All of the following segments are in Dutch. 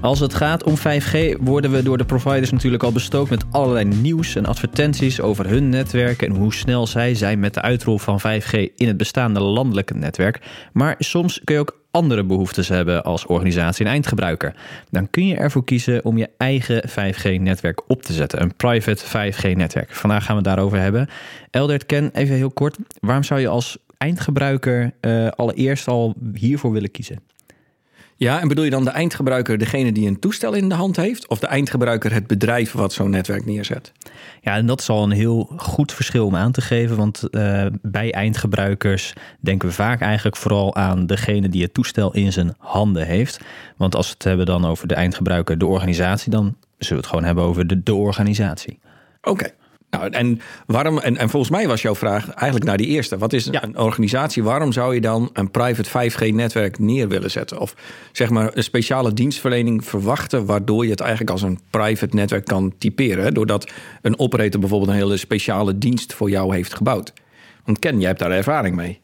Als het gaat om 5G worden we door de providers natuurlijk al bestookt met allerlei nieuws en advertenties over hun netwerken en hoe snel zij zijn met de uitrol van 5G in het bestaande landelijke netwerk. Maar soms kun je ook andere behoeftes hebben als organisatie en eindgebruiker. Dan kun je ervoor kiezen om je eigen 5G-netwerk op te zetten, een private 5G-netwerk. Vandaag gaan we het daarover hebben. Eldert, Ken, even heel kort. Waarom zou je als eindgebruiker uh, allereerst al hiervoor willen kiezen? Ja, en bedoel je dan de eindgebruiker degene die een toestel in de hand heeft? Of de eindgebruiker het bedrijf wat zo'n netwerk neerzet? Ja, en dat is al een heel goed verschil om aan te geven. Want uh, bij eindgebruikers denken we vaak eigenlijk vooral aan degene die het toestel in zijn handen heeft. Want als we het hebben dan over de eindgebruiker, de organisatie, dan zullen we het gewoon hebben over de, de organisatie. Oké. Okay. Nou, en, waarom, en, en volgens mij was jouw vraag eigenlijk naar die eerste. Wat is een organisatie? Waarom zou je dan een private 5G-netwerk neer willen zetten? Of zeg maar een speciale dienstverlening verwachten, waardoor je het eigenlijk als een private netwerk kan typeren? Doordat een operator bijvoorbeeld een hele speciale dienst voor jou heeft gebouwd. Want Ken, jij hebt daar ervaring mee.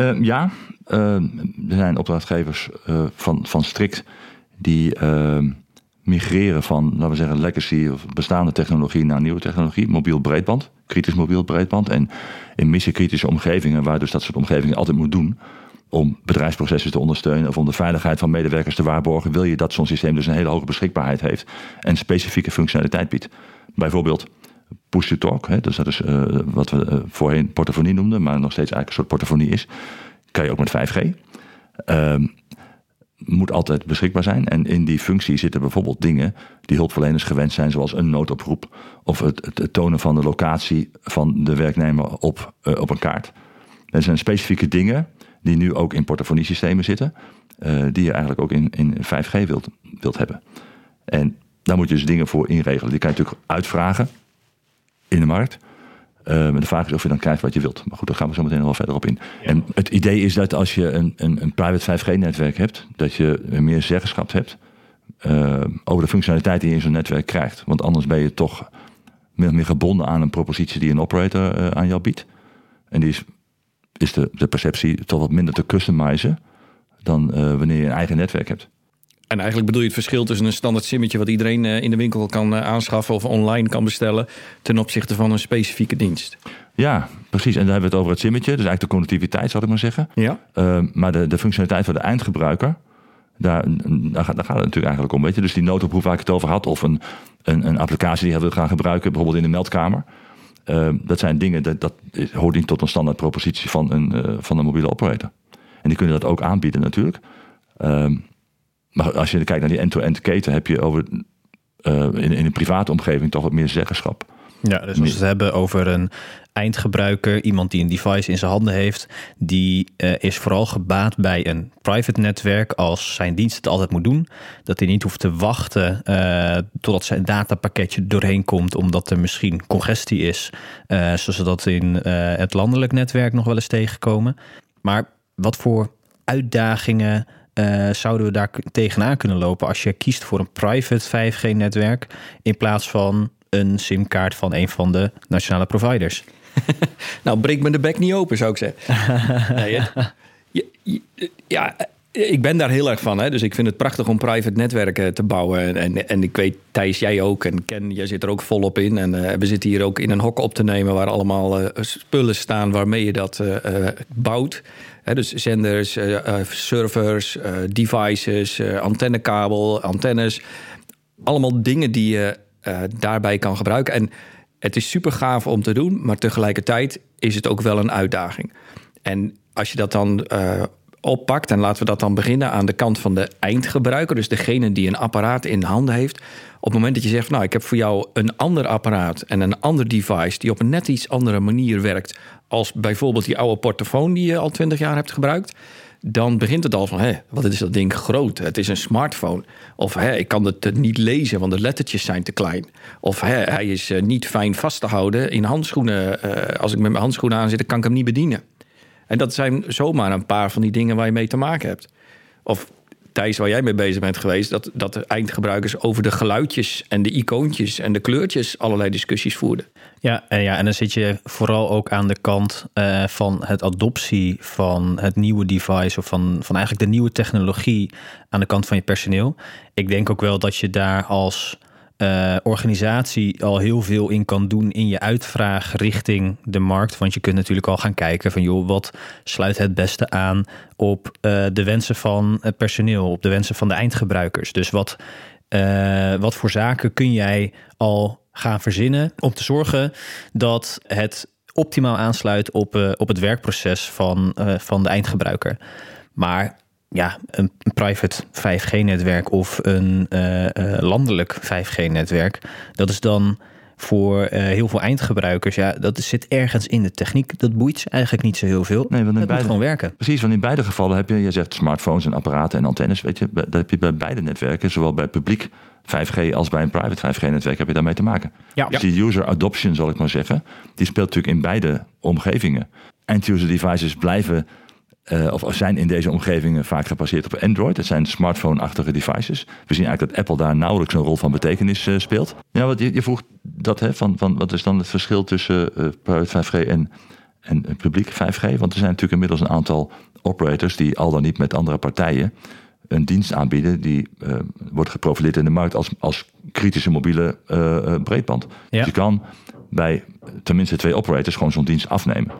Uh, ja, uh, er zijn opdrachtgevers uh, van, van Strict die migreren van, laten we zeggen, legacy of bestaande technologie naar nieuwe technologie. Mobiel breedband, kritisch mobiel breedband. En in missiekritische omgevingen, waar dus dat soort omgevingen altijd moet doen, om bedrijfsprocessen te ondersteunen of om de veiligheid van medewerkers te waarborgen, wil je dat zo'n systeem dus een hele hoge beschikbaarheid heeft en specifieke functionaliteit biedt. Bijvoorbeeld push-to-talk, dus dat is uh, wat we uh, voorheen portofonie noemden, maar nog steeds eigenlijk een soort portofonie is. Kan je ook met 5G. Uh, moet altijd beschikbaar zijn. En in die functie zitten bijvoorbeeld dingen die hulpverleners gewend zijn, zoals een noodoproep of het, het tonen van de locatie van de werknemer op, uh, op een kaart. Er zijn specifieke dingen die nu ook in portofoniesystemen zitten, uh, die je eigenlijk ook in, in 5G wilt, wilt hebben. En daar moet je dus dingen voor inregelen. Die kan je natuurlijk uitvragen in de markt. Maar de vraag is of je dan krijgt wat je wilt. Maar goed, daar gaan we zo meteen nog wel verder op in. Ja. En het idee is dat als je een, een, een private 5G-netwerk hebt, dat je meer zeggenschap hebt uh, over de functionaliteit die je in zo'n netwerk krijgt. Want anders ben je toch meer, meer gebonden aan een propositie die een operator uh, aan jou biedt. En die is, is de, de perceptie toch wat minder te customizen dan wanneer je een eigen netwerk hebt. En eigenlijk bedoel je het verschil tussen een standaard simmetje wat iedereen in de winkel kan aanschaffen of online kan bestellen ten opzichte van een specifieke dienst. Ja, precies. En dan hebben we het over het simmetje, dus eigenlijk de connectiviteit, zal ik maar zeggen. Ja. Uh, maar de, de functionaliteit voor de eindgebruiker, daar, daar, gaat, daar gaat het natuurlijk eigenlijk om. Weet je? Dus die noodoproep waar ik het over had, of een, een, een applicatie die hij wil gaan gebruiken, bijvoorbeeld in de meldkamer. Uh, dat zijn dingen, dat, dat hoort niet tot een standaard propositie van een, uh, van een mobiele operator. En die kunnen dat ook aanbieden natuurlijk. Maar als je kijkt naar die end-to-end keten, heb je over, uh, in, in een private omgeving toch wat meer zeggenschap. Ja, dus als we het hebben over een eindgebruiker, iemand die een device in zijn handen heeft, die uh, is vooral gebaat bij een private netwerk als zijn dienst het altijd moet doen. Dat hij niet hoeft te wachten uh, totdat zijn datapakketje doorheen komt, omdat er misschien congestie is, uh, zoals we dat in het landelijk netwerk nog wel eens tegenkomen. Maar wat voor uitdagingen uh, zouden we daar tegenaan kunnen lopen als je kiest voor een private 5G-netwerk in plaats van een simkaart van een van de nationale providers? nou, breek me de bek niet open, zou ik zeggen. nee, ja, ja, ik ben daar heel erg van. Hè? Dus ik vind het prachtig om private netwerken te bouwen. En, en ik weet, Thijs, jij ook. En Ken, jij zit er ook volop in. En uh, we zitten hier ook in een hok op te nemen... waar allemaal uh, spullen staan waarmee je dat uh, bouwt. Dus zenders, servers, devices, antennekabel, antennes. Allemaal dingen die je daarbij kan gebruiken. En het is super gaaf om te doen... maar tegelijkertijd is het ook wel een uitdaging. En als je dat dan oppakt. En laten we dat dan beginnen aan de kant van de eindgebruiker. Dus degene die een apparaat in handen heeft. Op het moment dat je zegt, nou, ik heb voor jou een ander apparaat en een ander device die op een net iets andere manier werkt. Als bijvoorbeeld die oude portofoon die je al twintig jaar hebt gebruikt. dan begint het al van, hé, wat is dat ding groot? Het is een smartphone. Of hé, ik kan het niet lezen, want de lettertjes zijn te klein. Of hé, hij is eh, niet fijn vast te houden in handschoenen. Eh, als ik met mijn handschoenen aan zit, kan ik hem niet bedienen. En dat zijn zomaar een paar van die dingen waar je mee te maken hebt. Of Thijs, waar jij mee bezig bent geweest, dat, dat de eindgebruikers over de geluidjes en de icoontjes en de kleurtjes allerlei discussies voerden. Ja, en, ja, en dan zit je vooral ook aan de kant eh, van het adoptie van het nieuwe device of van, van eigenlijk de nieuwe technologie aan de kant van je personeel. Ik denk ook wel dat je daar als uh, organisatie al heel veel in kan doen in je uitvraag richting de markt. Want je kunt natuurlijk al gaan kijken van joh, wat sluit het beste aan op uh, de wensen van het personeel, op de wensen van de eindgebruikers. Dus wat, uh, wat voor zaken kun jij al gaan verzinnen om te zorgen dat het optimaal aansluit op, op het werkproces van, van de eindgebruiker. Maar ja, een private 5G-netwerk of een uh, uh, landelijk 5G-netwerk, dat is dan voor uh, heel veel eindgebruikers, ja, dat zit ergens in de techniek. Dat boeit ze eigenlijk niet zo heel veel. Nee, want in dat beide, moet gewoon werken. Precies, want in beide gevallen heb je, je zegt smartphones en apparaten en antennes, weet je, dat heb je bij beide netwerken, zowel bij publiek 5G als bij een private 5G-netwerk heb je daarmee te maken. Ja. Dus die user adoption, zal ik maar zeggen, die speelt natuurlijk in beide omgevingen. End-user devices blijven uh, of zijn in deze omgevingen vaak gebaseerd op Android. Het zijn smartphone-achtige devices. We zien eigenlijk dat Apple daar nauwelijks een rol van betekenis uh, speelt. Ja, wat je, je vroeg dat, hè, van, van wat is dan het verschil tussen uh, private 5G en, en publiek 5G? Want er zijn natuurlijk inmiddels een aantal operators die al dan niet met andere partijen een dienst aanbieden die wordt geprofileerd in de markt als, als kritische mobiele breedband. Ja. Dus je kan bij tenminste twee operators gewoon zo'n dienst afnemen.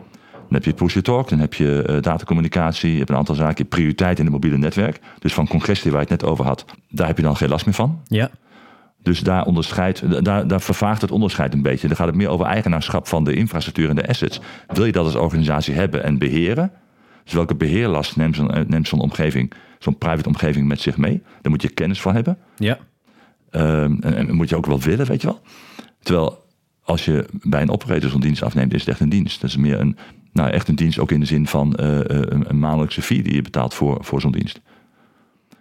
Dan heb je push-to-talk, dan heb je uh, datacommunicatie, je hebt een aantal zaken, prioriteit in het mobiele netwerk. Dus van congestie waar je het net over had, daar heb je dan geen last meer van. Ja. Dus daar, onderscheidt, daar, daar vervaagt het onderscheid een beetje. Dan gaat het meer over eigenaarschap van de infrastructuur en de assets. Wil je dat als organisatie hebben en beheren? Dus welke beheerlast neemt zo'n, eh, neemt zo'n omgeving, zo'n private omgeving met zich mee? Daar moet je kennis van hebben. Ja. Um, en, en, moet je ook wel willen, weet je wel. Terwijl als je bij een operator zo'n dienst afneemt, is het echt een dienst. Dat is meer een, nou, echt een dienst ook in de zin van uh, een, een, maandelijkse fee die je betaalt voor, voor zo'n dienst.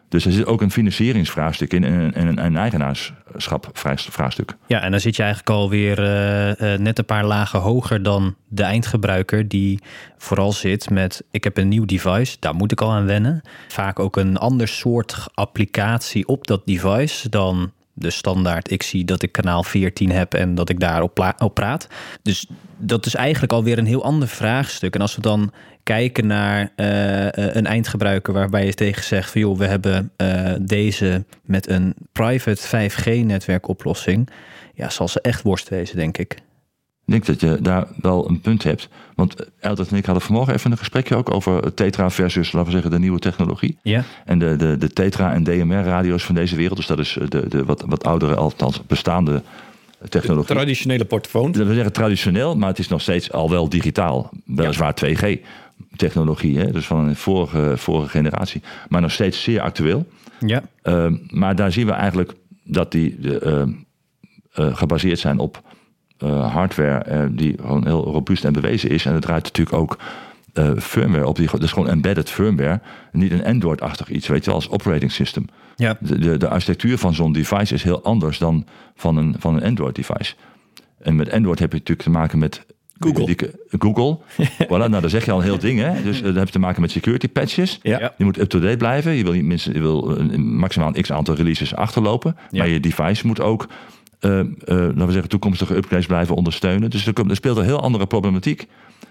Dus er zit ook een financieringsvraagstuk in en een, een, eigenaarschap vraagstuk. Ja, en dan zit je eigenlijk alweer uh, net een paar lagen hoger dan de eindgebruiker, die vooral zit met: ik heb een nieuw device, daar moet ik al aan wennen. Vaak ook een ander soort applicatie op dat device dan de standaard. Ik zie dat ik kanaal 14 heb en dat ik daarop op praat. Dus dat is eigenlijk alweer een heel ander vraagstuk. En als we dan kijken naar uh, een eindgebruiker waarbij je tegen zegt van joh, we hebben uh, deze met een private 5G-netwerkoplossing. Ja, zal ze echt worst wezen, denk ik. Ik denk dat je daar wel een punt hebt. Want Eldert en ik hadden vanmorgen even een gesprekje ook over Tetra versus, laten we zeggen, de nieuwe technologie. Ja. En de, de, de Tetra en DMR-radio's van deze wereld. Dus dat is de, de wat, wat oudere, althans bestaande technologie. De traditionele portofoon. Dat we zeggen traditioneel, maar het is nog steeds al wel digitaal. Weliswaar ja. 2G technologie, hè? dus van een vorige, vorige generatie. Maar nog steeds zeer actueel. Ja. Uh, maar daar zien we eigenlijk dat die uh, uh, gebaseerd zijn op uh, hardware uh, die gewoon heel robuust en bewezen is. En het draait natuurlijk ook uh, firmware op. Die, dus gewoon embedded firmware. Niet een Android-achtig iets, weet je wel, als operating system. Ja. De, de, de architectuur van zo'n device is heel anders dan van een, van een Android-device. En met Android heb je natuurlijk te maken met Google. Die, Google. voilà, nou, dan zeg je al een heel ding. Hè? Dus dan heb je te maken met security patches. Ja. Je moet up-to-date blijven. Je wil, niet minstens, je wil maximaal een x aantal releases achterlopen. Ja. Maar je device moet ook uh, uh, laten we zeggen, toekomstige upgrades blijven ondersteunen. Dus er, er speelt een heel andere problematiek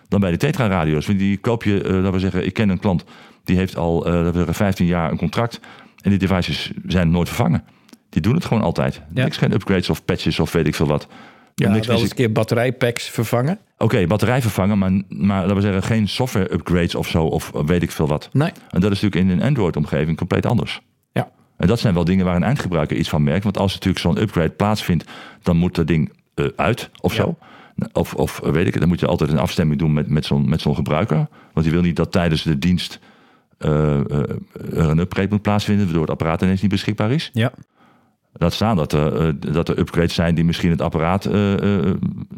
dan bij de Tetra-radio's. Die koop je, uh, laten we zeggen, ik ken een klant die heeft al laten we zeggen, 15 jaar een contract. En die devices zijn nooit vervangen. Die doen het gewoon altijd. Ja. Niks geen upgrades of patches of weet ik veel wat. Ja, niks wel eens een keer batterijpacks vervangen. Oké, okay, batterij vervangen, maar, maar laten we zeggen geen software upgrades of zo of weet ik veel wat. Nee. En dat is natuurlijk in een Android-omgeving compleet anders. En dat zijn wel dingen waar een eindgebruiker iets van merkt. Want als natuurlijk zo'n upgrade plaatsvindt, dan moet dat ding uh, uit of ja. zo. Of, of weet ik het, dan moet je altijd een afstemming doen met, met zo'n met zo'n gebruiker. Want die wil niet dat tijdens de dienst uh, uh, er een upgrade moet plaatsvinden, waardoor het apparaat ineens niet beschikbaar is. Ja. Laat staan dat er, dat er upgrades zijn die misschien het apparaat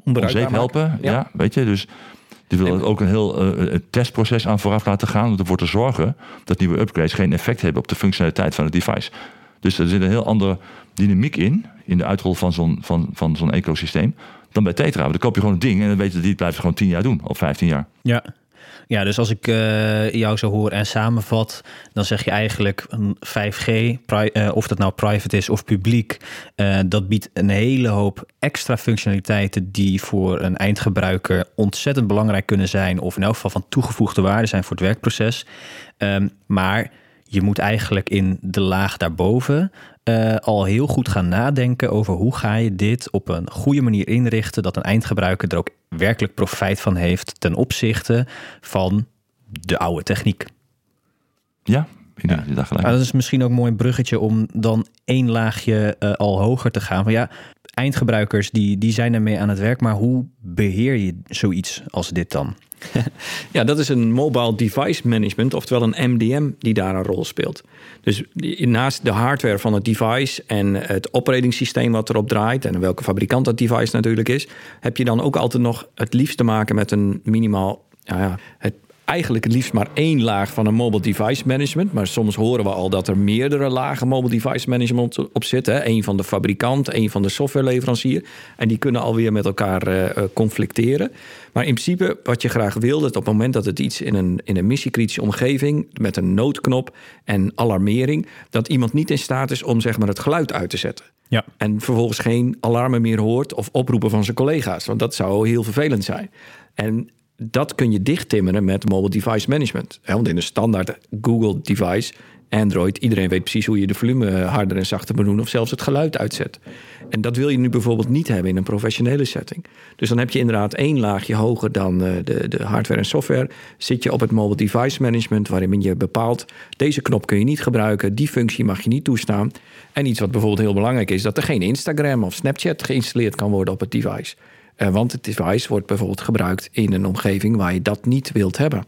onzeep helpen. Ja. ja. weet je. Dus Die willen ook een heel uh, testproces aan vooraf laten gaan. Om ervoor te zorgen dat nieuwe upgrades geen effect hebben op de functionaliteit van het device. Dus er zit een heel andere dynamiek in, in de uitrol van zo'n van, van zo'n ecosysteem, dan bij Tetra. Dan koop je gewoon een ding en dan weet je dat die het blijft gewoon 10 jaar doen, of 15 jaar. Ja, ja, dus als ik uh, jou zo hoor en samenvat, dan zeg je eigenlijk een 5G, uh, of dat nou private is of publiek, uh, dat biedt een hele hoop extra functionaliteiten die voor een eindgebruiker ontzettend belangrijk kunnen zijn, of in elk geval van toegevoegde waarde zijn voor het werkproces. Um, maar je moet eigenlijk in de laag daarboven uh, al heel goed gaan nadenken over hoe ga je dit op een goede manier inrichten dat een eindgebruiker er ook werkelijk profijt van heeft ten opzichte van de oude techniek. Ja, ja. Dat, ah, dat is misschien ook een mooi bruggetje om dan één laagje uh, al hoger te gaan. Van ja, eindgebruikers die, die zijn ermee aan het werk, maar hoe beheer je zoiets als dit dan? Ja, dat is een mobile device management, oftewel een MDM die daar een rol speelt. Dus naast de hardware van het device en het operating wat erop draait en welke fabrikant dat device natuurlijk is, heb je dan ook altijd nog het liefst te maken met een minimaal ja, ja, het eigenlijk het liefst maar één laag van een mobile device management. Maar soms horen we al dat er meerdere lagen mobile device management op zitten. Eén van de fabrikant, één van de softwareleverancier. En die kunnen alweer met elkaar uh, conflicteren. Maar in principe, wat je graag wil, dat op het moment dat het iets in een, in een missiekritische omgeving met een noodknop en alarmering, dat iemand niet in staat is om zeg maar, het geluid uit te zetten. Ja. En vervolgens geen alarmen meer hoort of oproepen van zijn collega's. Want dat zou heel vervelend zijn. En dat kun je dichttimmeren met mobile device management. Want in een standaard Google device, Android, iedereen weet precies hoe je de volume harder en zachter moet of zelfs het geluid uitzet. En dat wil je nu bijvoorbeeld niet hebben in een professionele setting. Dus dan heb je inderdaad één laagje hoger dan eh, de, de hardware en software. Zit je op het mobile device management, waarin je bepaalt: deze knop kun je niet gebruiken, die functie mag je niet toestaan. En iets wat bijvoorbeeld heel belangrijk is, dat er geen Instagram of Snapchat geïnstalleerd kan worden op het device. Uh, want het device wordt bijvoorbeeld gebruikt in een omgeving waar je dat niet wilt hebben.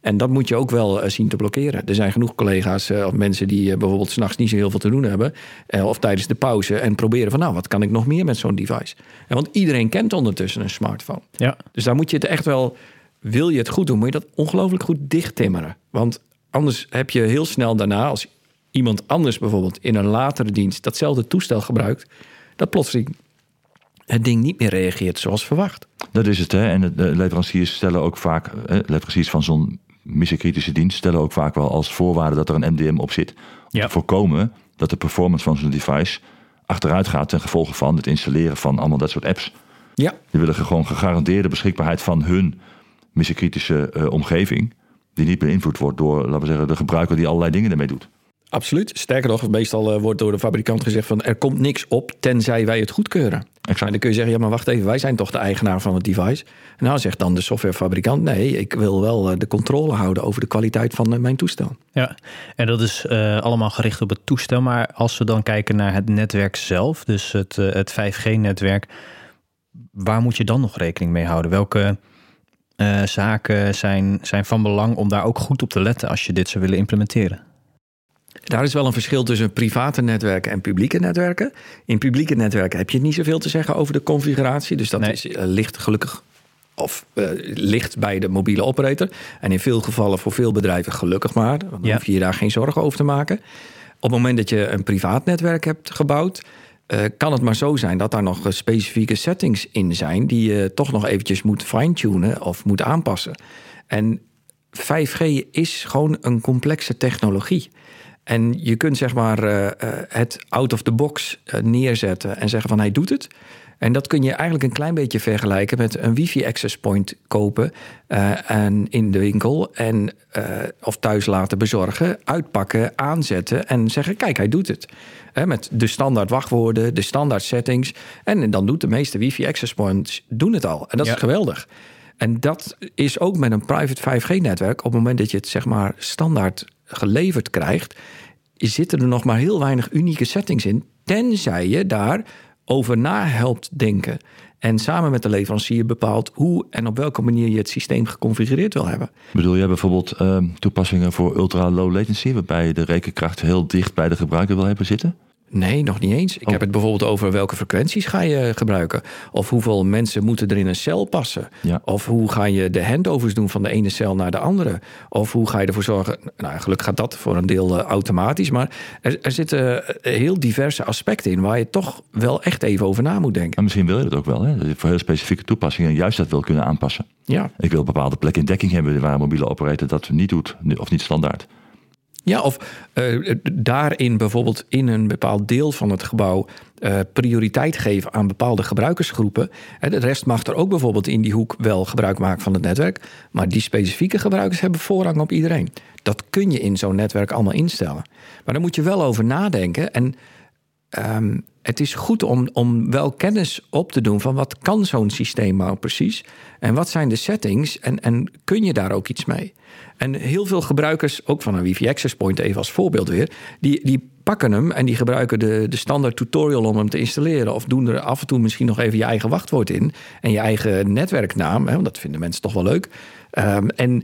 En dat moet je ook wel uh, zien te blokkeren. Er zijn genoeg collega's uh, of mensen die bijvoorbeeld s'nachts niet zo heel veel te doen hebben. of tijdens de pauze en proberen van nou, wat kan ik nog meer met zo'n device? En want iedereen kent ondertussen een smartphone. Ja. Dus daar moet je het echt wel, wil je het goed doen, moet je dat ongelooflijk goed dichttimmeren. Want anders heb je heel snel daarna, als iemand anders bijvoorbeeld in een latere dienst datzelfde toestel gebruikt, dat plotseling het ding niet meer reageert zoals verwacht. Dat is het, hè. En de leveranciers stellen ook vaak, leveranciers van zo'n missiekritische dienst stellen ook vaak wel als voorwaarde dat er een MDM op zit. Om te voorkomen dat de performance van zo'n device achteruit gaat ten gevolge van het installeren van allemaal dat soort apps. Ja. Die willen gewoon gegarandeerde beschikbaarheid van hun missiekritische uh, omgeving. Die niet beïnvloed wordt door, laten we zeggen, de gebruiker die allerlei dingen ermee doet. Absoluut. Sterker nog, meestal uh, wordt door de fabrikant gezegd van er komt niks op tenzij wij het goedkeuren. Exact. En dan kun je zeggen, ja maar wacht even, wij zijn toch de eigenaar van het device. En nou zegt dan de softwarefabrikant, nee, ik wil wel uh, de controle houden over de kwaliteit van uh, mijn toestel. Ja, en dat is allemaal gericht op het toestel. Maar als we dan kijken naar het netwerk zelf, dus het, het 5G-netwerk, waar moet je dan nog rekening mee houden? Welke zaken zijn, zijn van belang om daar ook goed op te letten als je dit zou willen implementeren? Daar is wel een verschil tussen private netwerken en publieke netwerken. In publieke netwerken heb je niet zoveel te zeggen over de configuratie. Dus dat nee. is, uh, ligt gelukkig of uh, ligt bij de mobiele operator. En in veel gevallen voor veel bedrijven gelukkig maar. Dan ja. hoef je je daar geen zorgen over te maken. Op het moment dat je een privaat netwerk hebt gebouwd... Uh, kan het maar zo zijn dat daar nog specifieke settings in zijn... die je toch nog eventjes moet fine-tunen of moet aanpassen. En 5G is gewoon een complexe technologie. En je kunt zeg maar uh, het out of the box uh, neerzetten en zeggen van hij doet het. En dat kun je eigenlijk een klein beetje vergelijken met een wifi access point kopen en in de winkel en of thuis laten bezorgen, uitpakken, aanzetten en zeggen kijk hij doet het. met de standaard wachtwoorden, de standaard settings en dan doet de meeste wifi access points doen het al. En dat ja. is geweldig. En dat is ook met een private 5G-netwerk. Op het moment dat je het zeg maar standaard geleverd krijgt, zitten er nog maar heel weinig unieke settings in. Tenzij je daar over na helpt denken. En samen met de leverancier bepaalt hoe en op welke manier je het systeem geconfigureerd wil hebben. Bedoel jij bijvoorbeeld uh, toepassingen voor ultra low latency, waarbij je de rekenkracht heel dicht bij de gebruiker wil hebben zitten? Nee, nog niet eens. Ik Oh. heb het bijvoorbeeld over welke frequenties ga je gebruiken. Of hoeveel mensen moeten er in een cel passen. Ja. Of hoe ga je de handovers doen van de ene cel naar de andere. Of hoe ga je ervoor zorgen... Nou, gelukkig gaat dat voor een deel eh, automatisch. Maar er, er zitten eh, heel diverse aspecten in... waar je toch wel echt even over na moet denken. En misschien wil je dat ook wel, hè? Dat je voor heel specifieke toepassingen juist dat wil kunnen aanpassen. Ja, Ik wil bepaalde plekken in dekking hebben waar een mobiele operator dat niet doet, of niet standaard. Ja, of eh, daarin bijvoorbeeld in een bepaald deel van het gebouw eh, prioriteit geven aan bepaalde gebruikersgroepen. En de rest mag er ook bijvoorbeeld in die hoek wel gebruik maken van het netwerk. Maar die specifieke gebruikers hebben voorrang op iedereen. Dat kun je in zo'n netwerk allemaal instellen. Maar daar moet je wel over nadenken. En ehm, het is goed om, om wel kennis op te doen van wat kan zo'n systeem nou precies? En wat zijn de settings? En, en kun je daar ook iets mee? En heel veel gebruikers, ook van een wifi access point even als voorbeeld weer, die, die pakken hem en die gebruiken de, de standaard tutorial om hem te installeren. Of doen er af en toe misschien nog even je eigen wachtwoord in en je eigen netwerknaam. Hè, want dat vinden mensen toch wel leuk. Ehm, en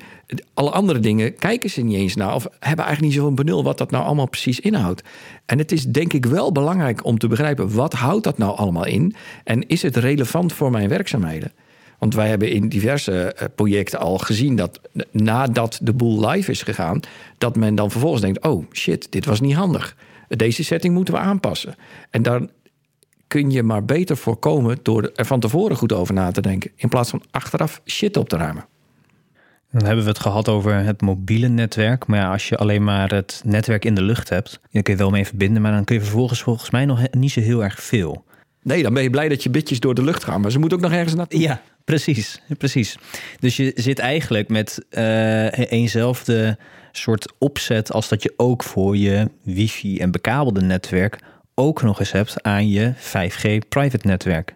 alle andere dingen kijken ze niet eens naar of hebben eigenlijk niet zoveel benul wat dat nou allemaal precies inhoudt. En het is denk ik wel belangrijk om te begrijpen wat houdt dat nou allemaal in en is het relevant voor mijn werkzaamheden. Want wij hebben in diverse eh, projecten al gezien dat nadat de boel live is gegaan, dat men dan vervolgens denkt: oh shit, dit was niet handig. Deze setting moeten we aanpassen. En dan kun je maar beter voorkomen door er van tevoren goed over na te denken, in plaats van achteraf shit op te ruimen. Dan hebben we het gehad over het mobiele netwerk. Maar ja, als je alleen maar het netwerk in de lucht hebt, dan kun je wel mee verbinden. Maar dan kun je vervolgens volgens mij nog niet zo heel erg veel. Nee, dan ben je blij dat je bitjes door de lucht gaan, maar ze moeten ook nog ergens naartoe. Ja, precies. precies. Dus je zit eigenlijk met eh eenzelfde soort opzet als dat je ook voor je wifi en bekabelde netwerk ook nog eens hebt aan je 5G private netwerk.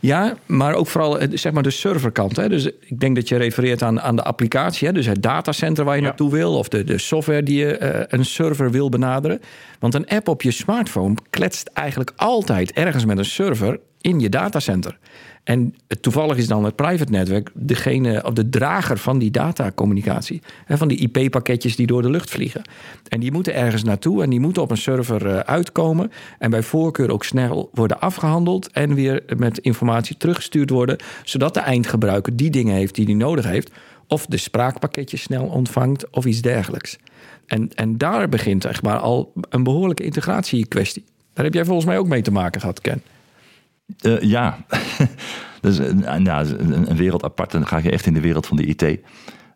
Ja, maar ook vooral eh, zeg maar de serverkant. Hè. Dus ik denk dat je refereert aan, aan de applicatie. Hè. Dus het datacenter waar je naartoe wil. Of de, de software die je eh, een server wil benaderen. Want een app op je smartphone kletst eigenlijk altijd ergens met een server in je datacenter. En toevallig is dan het private netwerk degene of de drager van die datacommunicatie. Van die IP-pakketjes die door de lucht vliegen. En die moeten ergens naartoe en die moeten op een server eh, uitkomen. En bij voorkeur ook snel worden afgehandeld en weer met informatie teruggestuurd worden. Zodat de eindgebruiker die dingen heeft die hij nodig heeft. Of de spraakpakketjes snel ontvangt of iets dergelijks. En, en daar begint zeg maar al een behoorlijke integratiekwestie. Daar heb jij volgens mij ook mee te maken gehad, Ken. Eh, ja, dat is een, een- wereld apart. En dan ga je echt in de wereld van de IT.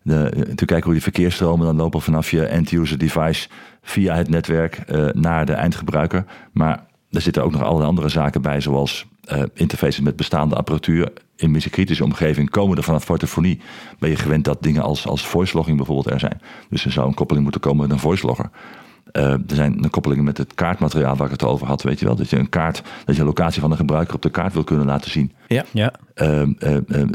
De, te kijken hoe die verkeersstromen dan lopen vanaf je end-user device via het netwerk eh, naar de eindgebruiker. Maar er zitten ook nog allerlei andere zaken bij, zoals eh, interfaces met bestaande apparatuur. In missiekritische omgeving komen er vanaf portofonie. Ben je gewend dat dingen als, als voice logging bijvoorbeeld er zijn. Dus er zou een koppeling moeten komen met een voice logger. Eh, er zijn koppelingen met het kaartmateriaal waar ik het over had. Weet je wel, dat je een kaart, dat je een locatie van de gebruiker op de kaart wil kunnen laten zien. Ja. Ja, Ehm, eh, eh, eh,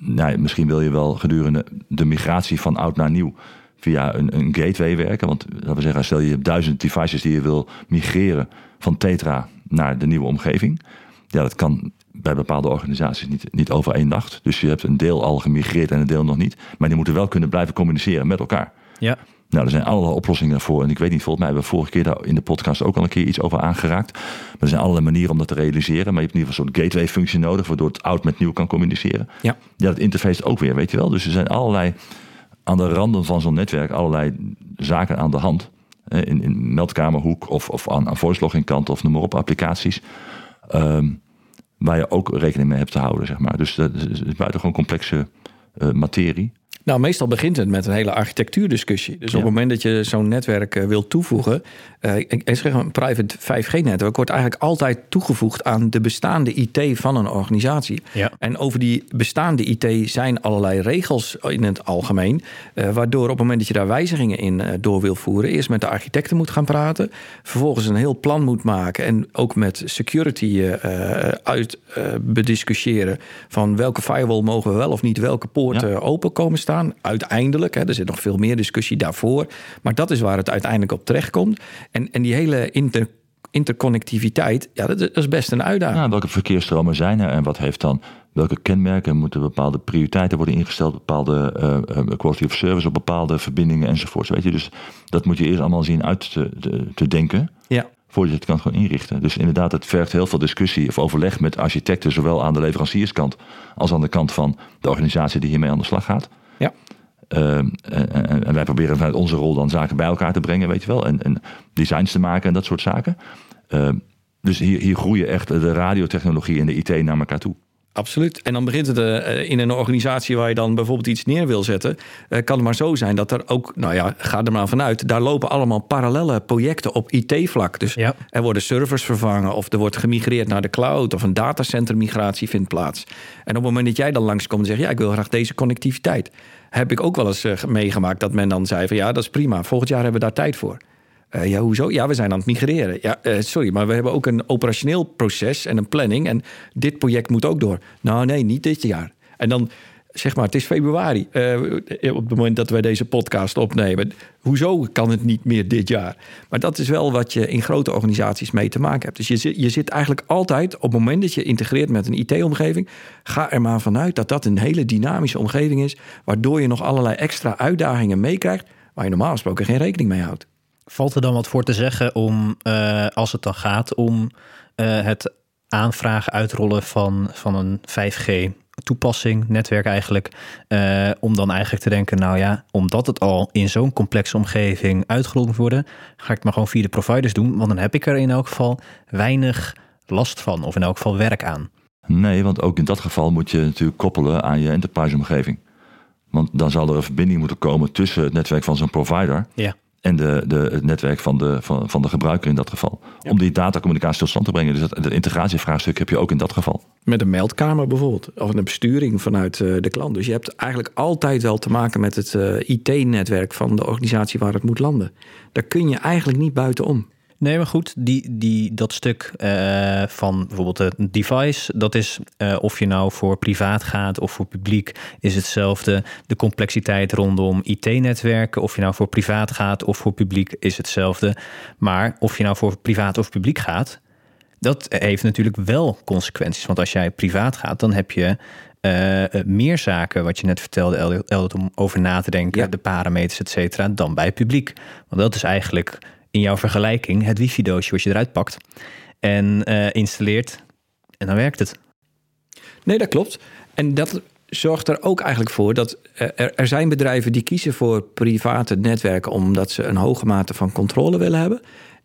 nou, ja, misschien wil je wel gedurende de migratie van oud naar nieuw via een, een gateway werken. Want laten we zeggen, stel je hebt duizend devices die je wil migreren van Tetra naar de nieuwe omgeving. Ja, dat kan bij bepaalde organisaties niet, niet over één nacht. Dus je hebt een deel al gemigreerd en een deel nog niet. Maar die moeten wel kunnen blijven communiceren met elkaar. ja. Nou, er zijn allerlei oplossingen voor. En ik weet niet, volgens mij hebben we vorige keer daar in de podcast ook al een keer iets over aangeraakt. Maar er zijn allerlei manieren om dat te realiseren. Maar je hebt in ieder geval een soort gateway-functie nodig, waardoor het oud met nieuw kan communiceren. Ja. Ja, dat interface ook weer, weet je wel. Dus er zijn allerlei, aan de randen van zo'n netwerk, allerlei zaken aan de hand. In, in meldkamerhoek of, of aan, aan voice logging kant of noem maar op, applicaties. Ehm, waar je ook rekening mee hebt te houden, zeg maar. Dus dat is, is buitengewoon complexe eh, materie. Nou, meestal begint het met een hele architectuurdiscussie. Dus op het moment dat je zo'n netwerk eh, wil toevoegen, eh, ik, ik zeg een private 5G-netwerk wordt eigenlijk altijd toegevoegd aan de bestaande IT van een organisatie. Ja. En over die bestaande IT zijn allerlei regels in het algemeen, eh, waardoor op het moment dat je daar wijzigingen in door wil voeren, eerst met de architecten moet gaan praten, vervolgens een heel plan moet maken en ook met security uit bediscussiëren van welke firewall mogen we wel of niet welke poorten Ja. open komen staan. Uiteindelijk, hè, er zit nog veel meer discussie daarvoor. Maar dat is waar het uiteindelijk op terechtkomt. En, en die hele inter, interconnectiviteit, ja, dat is- best een uitdaging. Ja, welke verkeersstromen zijn er en wat heeft dan welke kenmerken? Moeten bepaalde prioriteiten worden ingesteld, bepaalde eh, eh, quality of service op bepaalde verbindingen enzovoorts. Weet je, dus dat moet je eerst allemaal zien uit te, te, te denken. Ja. voordat je het kan gewoon inrichten. Dus inderdaad, het vergt heel veel discussie of overleg met architecten, zowel aan de leverancierskant als aan de kant van de organisatie die hiermee aan de slag gaat. Ja. Uh, en, wij proberen vanuit onze rol dan zaken bij elkaar te brengen, weet je wel. En, designs te maken en dat soort zaken. Uh, dus hier, hier groeien echt de radiotechnologie en de IT naar elkaar toe. Absoluut. En dan begint het uh, in een organisatie waar je dan bijvoorbeeld iets neer wil zetten. Uh, kan het maar zo zijn dat er ook, nou ja, ga er maar vanuit. Daar lopen allemaal parallele projecten op IT-vlak. Dus ja. er worden servers vervangen of er wordt gemigreerd naar de cloud of een datacenter migratie vindt plaats. En op het moment dat jij dan langskomt en zegt, ja, ik wil graag deze connectiviteit. Heb ik ook wel eens uh, meegemaakt dat men dan zei van ja, dat is prima. Volgend jaar hebben we daar tijd voor. Uh, ja, hoezo? Ja, we zijn aan het migreren. Ja, uh, sorry, maar we hebben ook een operationeel proces en een planning. En dit project moet ook door. Nou, nee, niet dit jaar. En dan zeg maar, het is februari. Uh, op het moment dat wij deze podcast opnemen. Hoezo kan het niet meer dit jaar? Maar dat is wel wat je in grote organisaties mee te maken hebt. Dus je je zit eigenlijk altijd op het moment dat je integreert met een IT-omgeving. Ga er maar vanuit dat dat een hele dynamische omgeving is. Waardoor je nog allerlei extra uitdagingen meekrijgt. Waar je normaal gesproken geen rekening mee houdt. Valt er dan wat voor te zeggen om, uh, als het dan gaat om uh, het aanvragen uitrollen van, van een 5G toepassing, netwerk eigenlijk, uh, om dan eigenlijk te denken, nou ja, omdat het al in zo'n complexe omgeving uitgerold moet worden, ga ik het maar gewoon via de providers doen, want dan heb ik er in elk geval weinig last van, of in elk geval werk aan. Nee, want ook in dat geval moet je natuurlijk koppelen aan je enterprise omgeving. Want dan zal er een verbinding moeten komen tussen het netwerk van zo'n provider ja en de, de, het netwerk van de, van, van de gebruiker in dat geval. Ja. Om die datacommunicatie tot stand te brengen. Dus dat, dat integratievraagstuk heb je ook in dat geval. Met een meldkamer bijvoorbeeld. Of een besturing vanuit uh, de klant. Dus je hebt eigenlijk altijd wel te maken met het uh, IT-netwerk van de organisatie waar het moet landen. Daar kun je eigenlijk niet buitenom. Nee, maar goed, die, die, dat stuk uh, van bijvoorbeeld een device, dat is uh, of je nou voor privaat gaat of voor publiek, is hetzelfde. De complexiteit rondom IT-netwerken, of je nou voor privaat gaat of voor publiek, is hetzelfde. Maar of je nou voor privaat of publiek gaat, dat heeft natuurlijk wel consequenties. Want als jij privaat gaat, dan heb je uh, meer zaken, wat je net vertelde, Eldert, om over na te denken, ja. de parameters, et cetera, dan bij publiek. Want dat is eigenlijk in jouw vergelijking het wifi-doosje wat je eruit pakt en uh, installeert en dan werkt het. Nee, dat klopt. En dat zorgt er ook eigenlijk voor dat er, er zijn bedrijven die kiezen voor private netwerken omdat ze een hoge mate van controle willen hebben.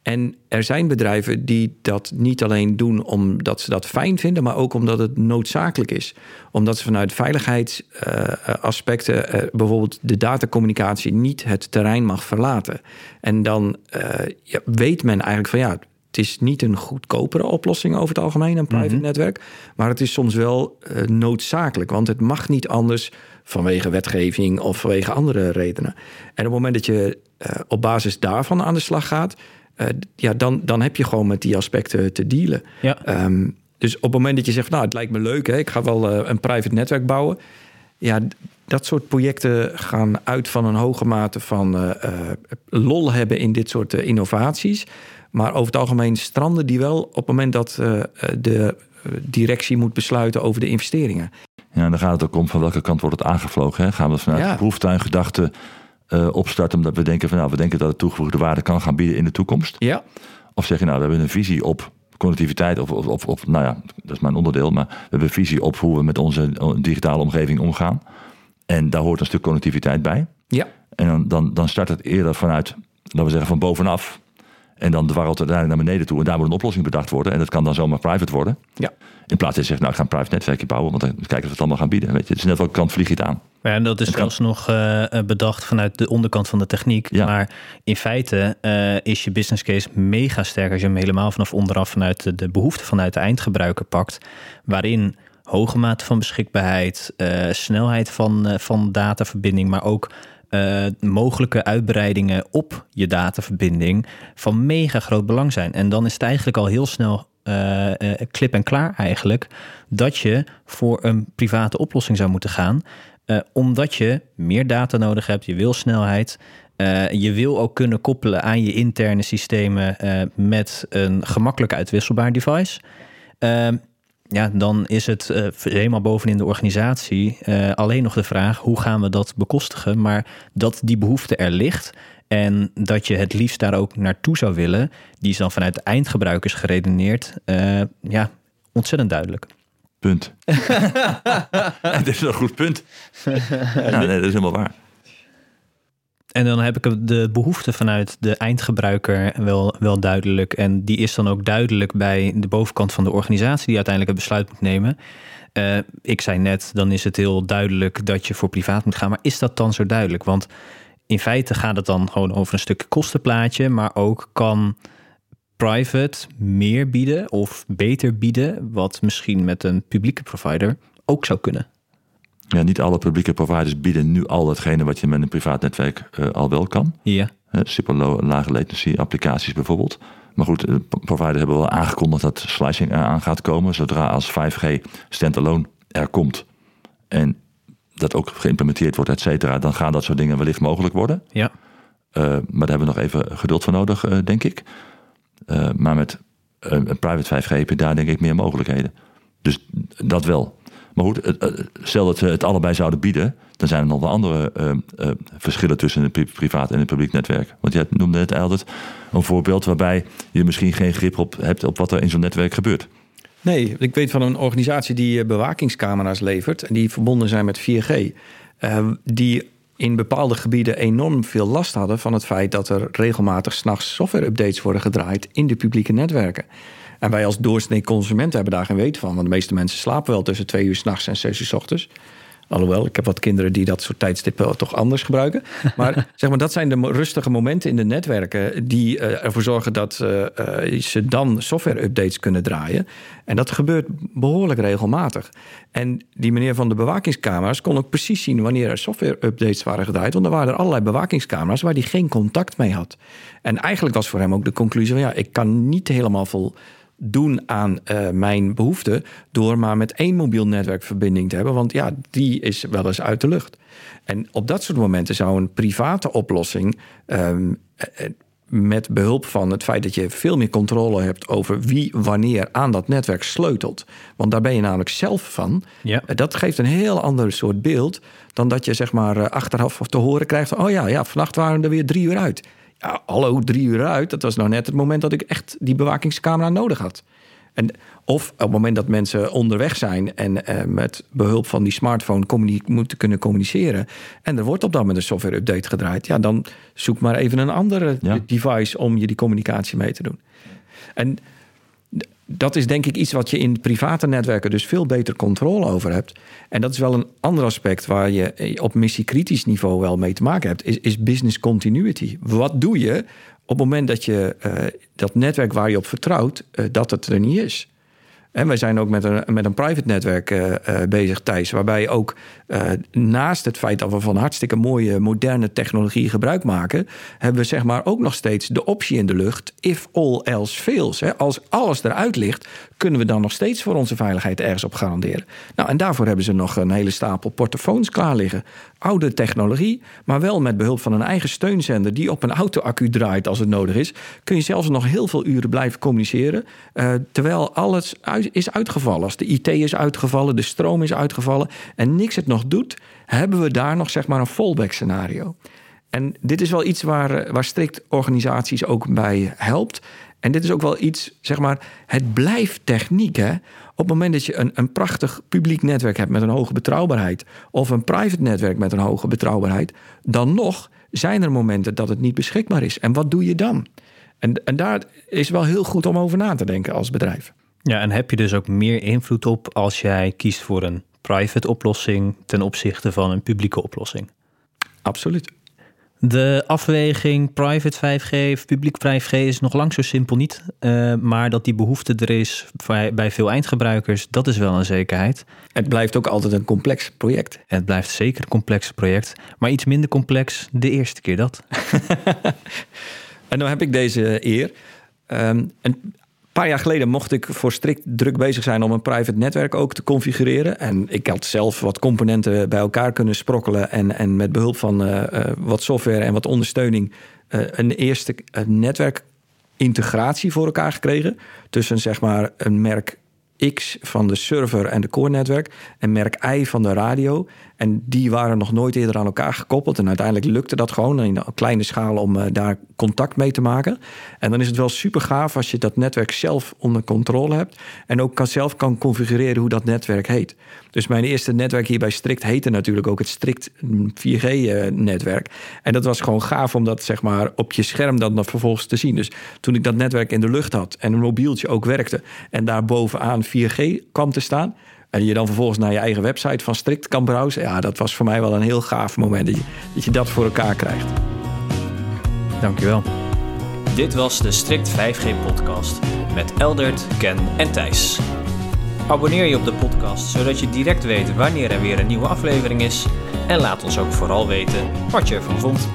En er zijn bedrijven die dat niet alleen doen omdat ze dat fijn vinden, maar ook omdat het noodzakelijk is. Omdat ze vanuit veiligheidsaspecten, uh, uh, bijvoorbeeld de datacommunicatie, niet het terrein mag verlaten. En dan uh, ja, weet men eigenlijk van ja, het is niet een goedkopere oplossing over het algemeen, een private mm -hmm. netwerk. Maar het is soms wel noodzakelijk, want het mag niet anders vanwege wetgeving of vanwege andere redenen. En op het moment dat je op basis daarvan aan de slag gaat uh, ja, dan, dan heb je gewoon met die aspecten te dealen. Ja. Um, dus op het moment dat je zegt, nou, het lijkt me leuk, hè, ik ga wel uh, een private netwerk bouwen. Ja, dat soort projecten gaan uit van een hoge mate van uh, lol hebben in dit soort innovaties. Maar over het algemeen stranden die wel op het moment dat de directie moet besluiten over de investeringen. Ja, dan gaat het ook om van welke kant wordt het aangevlogen. Hè? Gaan we vanuit ja. proeftuingedachte uh, opstarten omdat we denken van nou, we denken dat het toegevoegde waarde kan gaan bieden in de toekomst? Ja. Of zeg je nou, we hebben een visie op connectiviteit of, of, of, nou ja, dat is mijn onderdeel, maar we hebben een visie op hoe we met onze digitale omgeving omgaan. En daar hoort een stuk connectiviteit bij. Ja. En dan, dan, dan start het eerder vanuit, laten we zeggen, van bovenaf. En dan dwarrelt het uiteindelijk naar beneden toe. En daar moet een oplossing bedacht worden. En dat kan dan zomaar private worden. Ja. In plaats van te zeggen, nou ik ga een private netwerkje bouwen. Want dan kijken of we het allemaal gaan bieden. Weet je, het is net welke kant vlieg je het aan. Ja, en dat is zelfs nog uh, bedacht vanuit de onderkant van de techniek. Ja. Maar in feite uh, is je business case mega sterk als je hem helemaal vanaf onderaf vanuit de, de behoefte vanuit de eindgebruiker pakt. Waarin hoge mate van beschikbaarheid, uh, snelheid van, van dataverbinding, maar ook uh, mogelijke uitbreidingen op je dataverbinding van mega groot belang zijn. En dan is het eigenlijk al heel snel uh, uh, klip en klaar eigenlijk dat je voor een private oplossing zou moeten gaan. Omdat je meer data nodig hebt, je wil snelheid. je wil ook kunnen koppelen aan je interne systemen met een gemakkelijk uitwisselbaar device. ja, dan is het helemaal bovenin de organisatie alleen nog de vraag hoe gaan we dat bekostigen. Maar dat die behoefte er ligt en dat je het liefst daar ook naartoe zou willen, die is dan vanuit de eindgebruikers geredeneerd. Ja, ontzettend duidelijk. Punt. dat is een goed punt. ja, nee, dat is helemaal waar. En dan heb ik de behoefte vanuit de eindgebruiker wel, wel duidelijk. En die is dan ook duidelijk bij de bovenkant van de organisatie die uiteindelijk het besluit moet nemen. Uh, ik zei net, dan is het heel duidelijk dat je voor privaat moet gaan. Maar is dat dan zo duidelijk? Want in feite gaat het dan gewoon over een stuk kostenplaatje, maar ook kan private meer bieden of beter bieden, wat misschien met een publieke provider ook zou kunnen. Ja, niet alle publieke providers bieden nu al hetgene wat je met een privaat netwerk uh, al wel kan. Ja. Uh, super low, lage latency applicaties bijvoorbeeld. Maar goed, de providers hebben wel aangekondigd dat slicing aan gaat komen zodra als 5G standalone er komt. En dat ook geïmplementeerd wordt, et cetera, dan gaan dat soort dingen wellicht mogelijk worden. Ja. Uh, maar daar hebben we nog even geduld voor nodig, denk ik. Uh, maar met een private 5G heb je daar denk ik meer mogelijkheden. Dus dat wel. Maar goed, stel dat ze het allebei zouden bieden, dan zijn er nog wel andere verschillen tussen een privaat en een publiek netwerk. Want jij noemde net altijd een voorbeeld waarbij je misschien geen grip op hebt op wat er in zo'n netwerk gebeurt. Nee, ik weet van een organisatie die bewakingscamera's levert en die verbonden zijn met 4G. Uh, die in bepaalde gebieden enorm veel last hadden van het feit dat er regelmatig s'nachts software-updates worden gedraaid in de publieke netwerken. En wij als doorsnee consumenten hebben daar geen weet van, want de meeste mensen slapen wel tussen twee uur s'nachts en zes uur s ochtends. Alhoewel, ik heb wat kinderen die dat soort tijdstippen toch anders gebruiken. Maar zeg maar, dat zijn de rustige momenten in de netwerken die uh, ervoor zorgen dat uh, uh, ze dan software-updates kunnen draaien. En dat gebeurt behoorlijk regelmatig. En die meneer van de bewakingscamera's kon ook precies zien wanneer er software-updates waren gedraaid. Want er waren er allerlei bewakingscamera's waar hij geen contact mee had. En eigenlijk was voor hem ook de conclusie van ja, ik kan niet helemaal vol doen aan uh, mijn behoeften door maar met één mobiel netwerkverbinding te hebben. Want ja, die is wel eens uit de lucht. En op dat soort momenten zou een private oplossing. Um, met behulp van het feit dat je veel meer controle hebt over wie wanneer aan dat netwerk sleutelt. Want daar ben je namelijk zelf van. Ja. Dat geeft een heel ander soort beeld dan dat je zeg maar achteraf te horen krijgt: oh ja, ja, vannacht waren er weer drie uur uit. Ja, hallo, drie uur uit. Dat was nou net het moment dat ik echt die bewakingscamera nodig had. En, of op het moment dat mensen onderweg zijn en eh, met behulp van die smartphone moeten kunnen communiceren. En er wordt op dat moment een software-update gedraaid. Ja, dan zoek maar even een andere Ja. device om je die communicatie mee te doen. En dat is denk ik iets wat je in private netwerken dus veel beter controle over hebt. En dat is wel een ander aspect waar je op missiekritisch niveau wel mee te maken hebt, is, business continuity. Wat doe je op het moment dat je uh, dat netwerk waar je op vertrouwt, uh, dat het er niet is? En wij zijn ook met een, met een private netwerk uh, uh, bezig, Thijs. Waarbij ook uh, naast het feit dat we van hartstikke mooie moderne technologie gebruik maken, hebben we zeg maar ook nog steeds de optie in de lucht: if all else fails. Hè. Als alles eruit ligt, kunnen we dan nog steeds voor onze veiligheid ergens op garanderen. Nou, en daarvoor hebben ze nog een hele stapel portofoons klaar liggen. Oude technologie, maar wel met behulp van een eigen steunzender die op een auto-accu draait als het nodig is. Kun je zelfs nog heel veel uren blijven communiceren. terwijl alles uit is uitgevallen. Als de IT is uitgevallen, de stroom is uitgevallen en niks het nog doet, hebben we daar nog zeg maar een fallback scenario. En dit is wel iets waar, waar strikt organisaties ook bij helpt. En dit is ook wel iets, zeg maar, het blijft techniek. Hè? Op het moment dat je een, een prachtig publiek netwerk hebt met een hoge betrouwbaarheid, of een private netwerk met een hoge betrouwbaarheid, dan nog zijn er momenten dat het niet beschikbaar is. En wat doe je dan? En, en daar is wel heel goed om over na te denken als bedrijf. Ja, en heb je dus ook meer invloed op als jij kiest voor een private oplossing ten opzichte van een publieke oplossing? Absoluut. De afweging private 5G of publiek 5G is nog lang zo simpel niet. Uh, maar dat die behoefte er is bij, bij, veel eindgebruikers, dat is wel een zekerheid. Het blijft ook altijd een complex project. Het blijft zeker een complex project. Maar iets minder complex de eerste keer dat. en dan heb ik deze eer. Um, een paar jaar geleden mocht ik voor strikt druk bezig zijn om een private netwerk ook te configureren. En ik had zelf wat componenten bij elkaar kunnen sprokkelen. En, en met behulp van uh, uh, wat software en wat ondersteuning uh, een eerste netwerkintegratie voor elkaar gekregen. Tussen zeg maar een merk X van de server en de core netwerk en merk Y van de radio. En die waren nog nooit eerder aan elkaar gekoppeld. En uiteindelijk lukte dat gewoon in een kleine schaal om uh, daar contact mee te maken. En dan is het wel super gaaf als je dat netwerk zelf onder controle hebt. En ook kan, zelf kan configureren hoe dat netwerk heet. Dus mijn eerste netwerk hier bij Strict heette natuurlijk ook het Strict 4G-netwerk. En dat was gewoon gaaf om dat zeg maar op je scherm dan vervolgens te zien. Dus toen ik dat netwerk in de lucht had en een mobieltje ook werkte en daar bovenaan 4G kwam te staan. En je dan vervolgens naar je eigen website van Strict kan browsen. Ja, dat was voor mij wel een heel gaaf moment dat je dat, je dat voor elkaar krijgt. Dankjewel. Dit was de Strict 5G podcast met Eldert, Ken en Thijs. Abonneer je op de podcast zodat je direct weet wanneer er weer een nieuwe aflevering is. En laat ons ook vooral weten wat je ervan vond.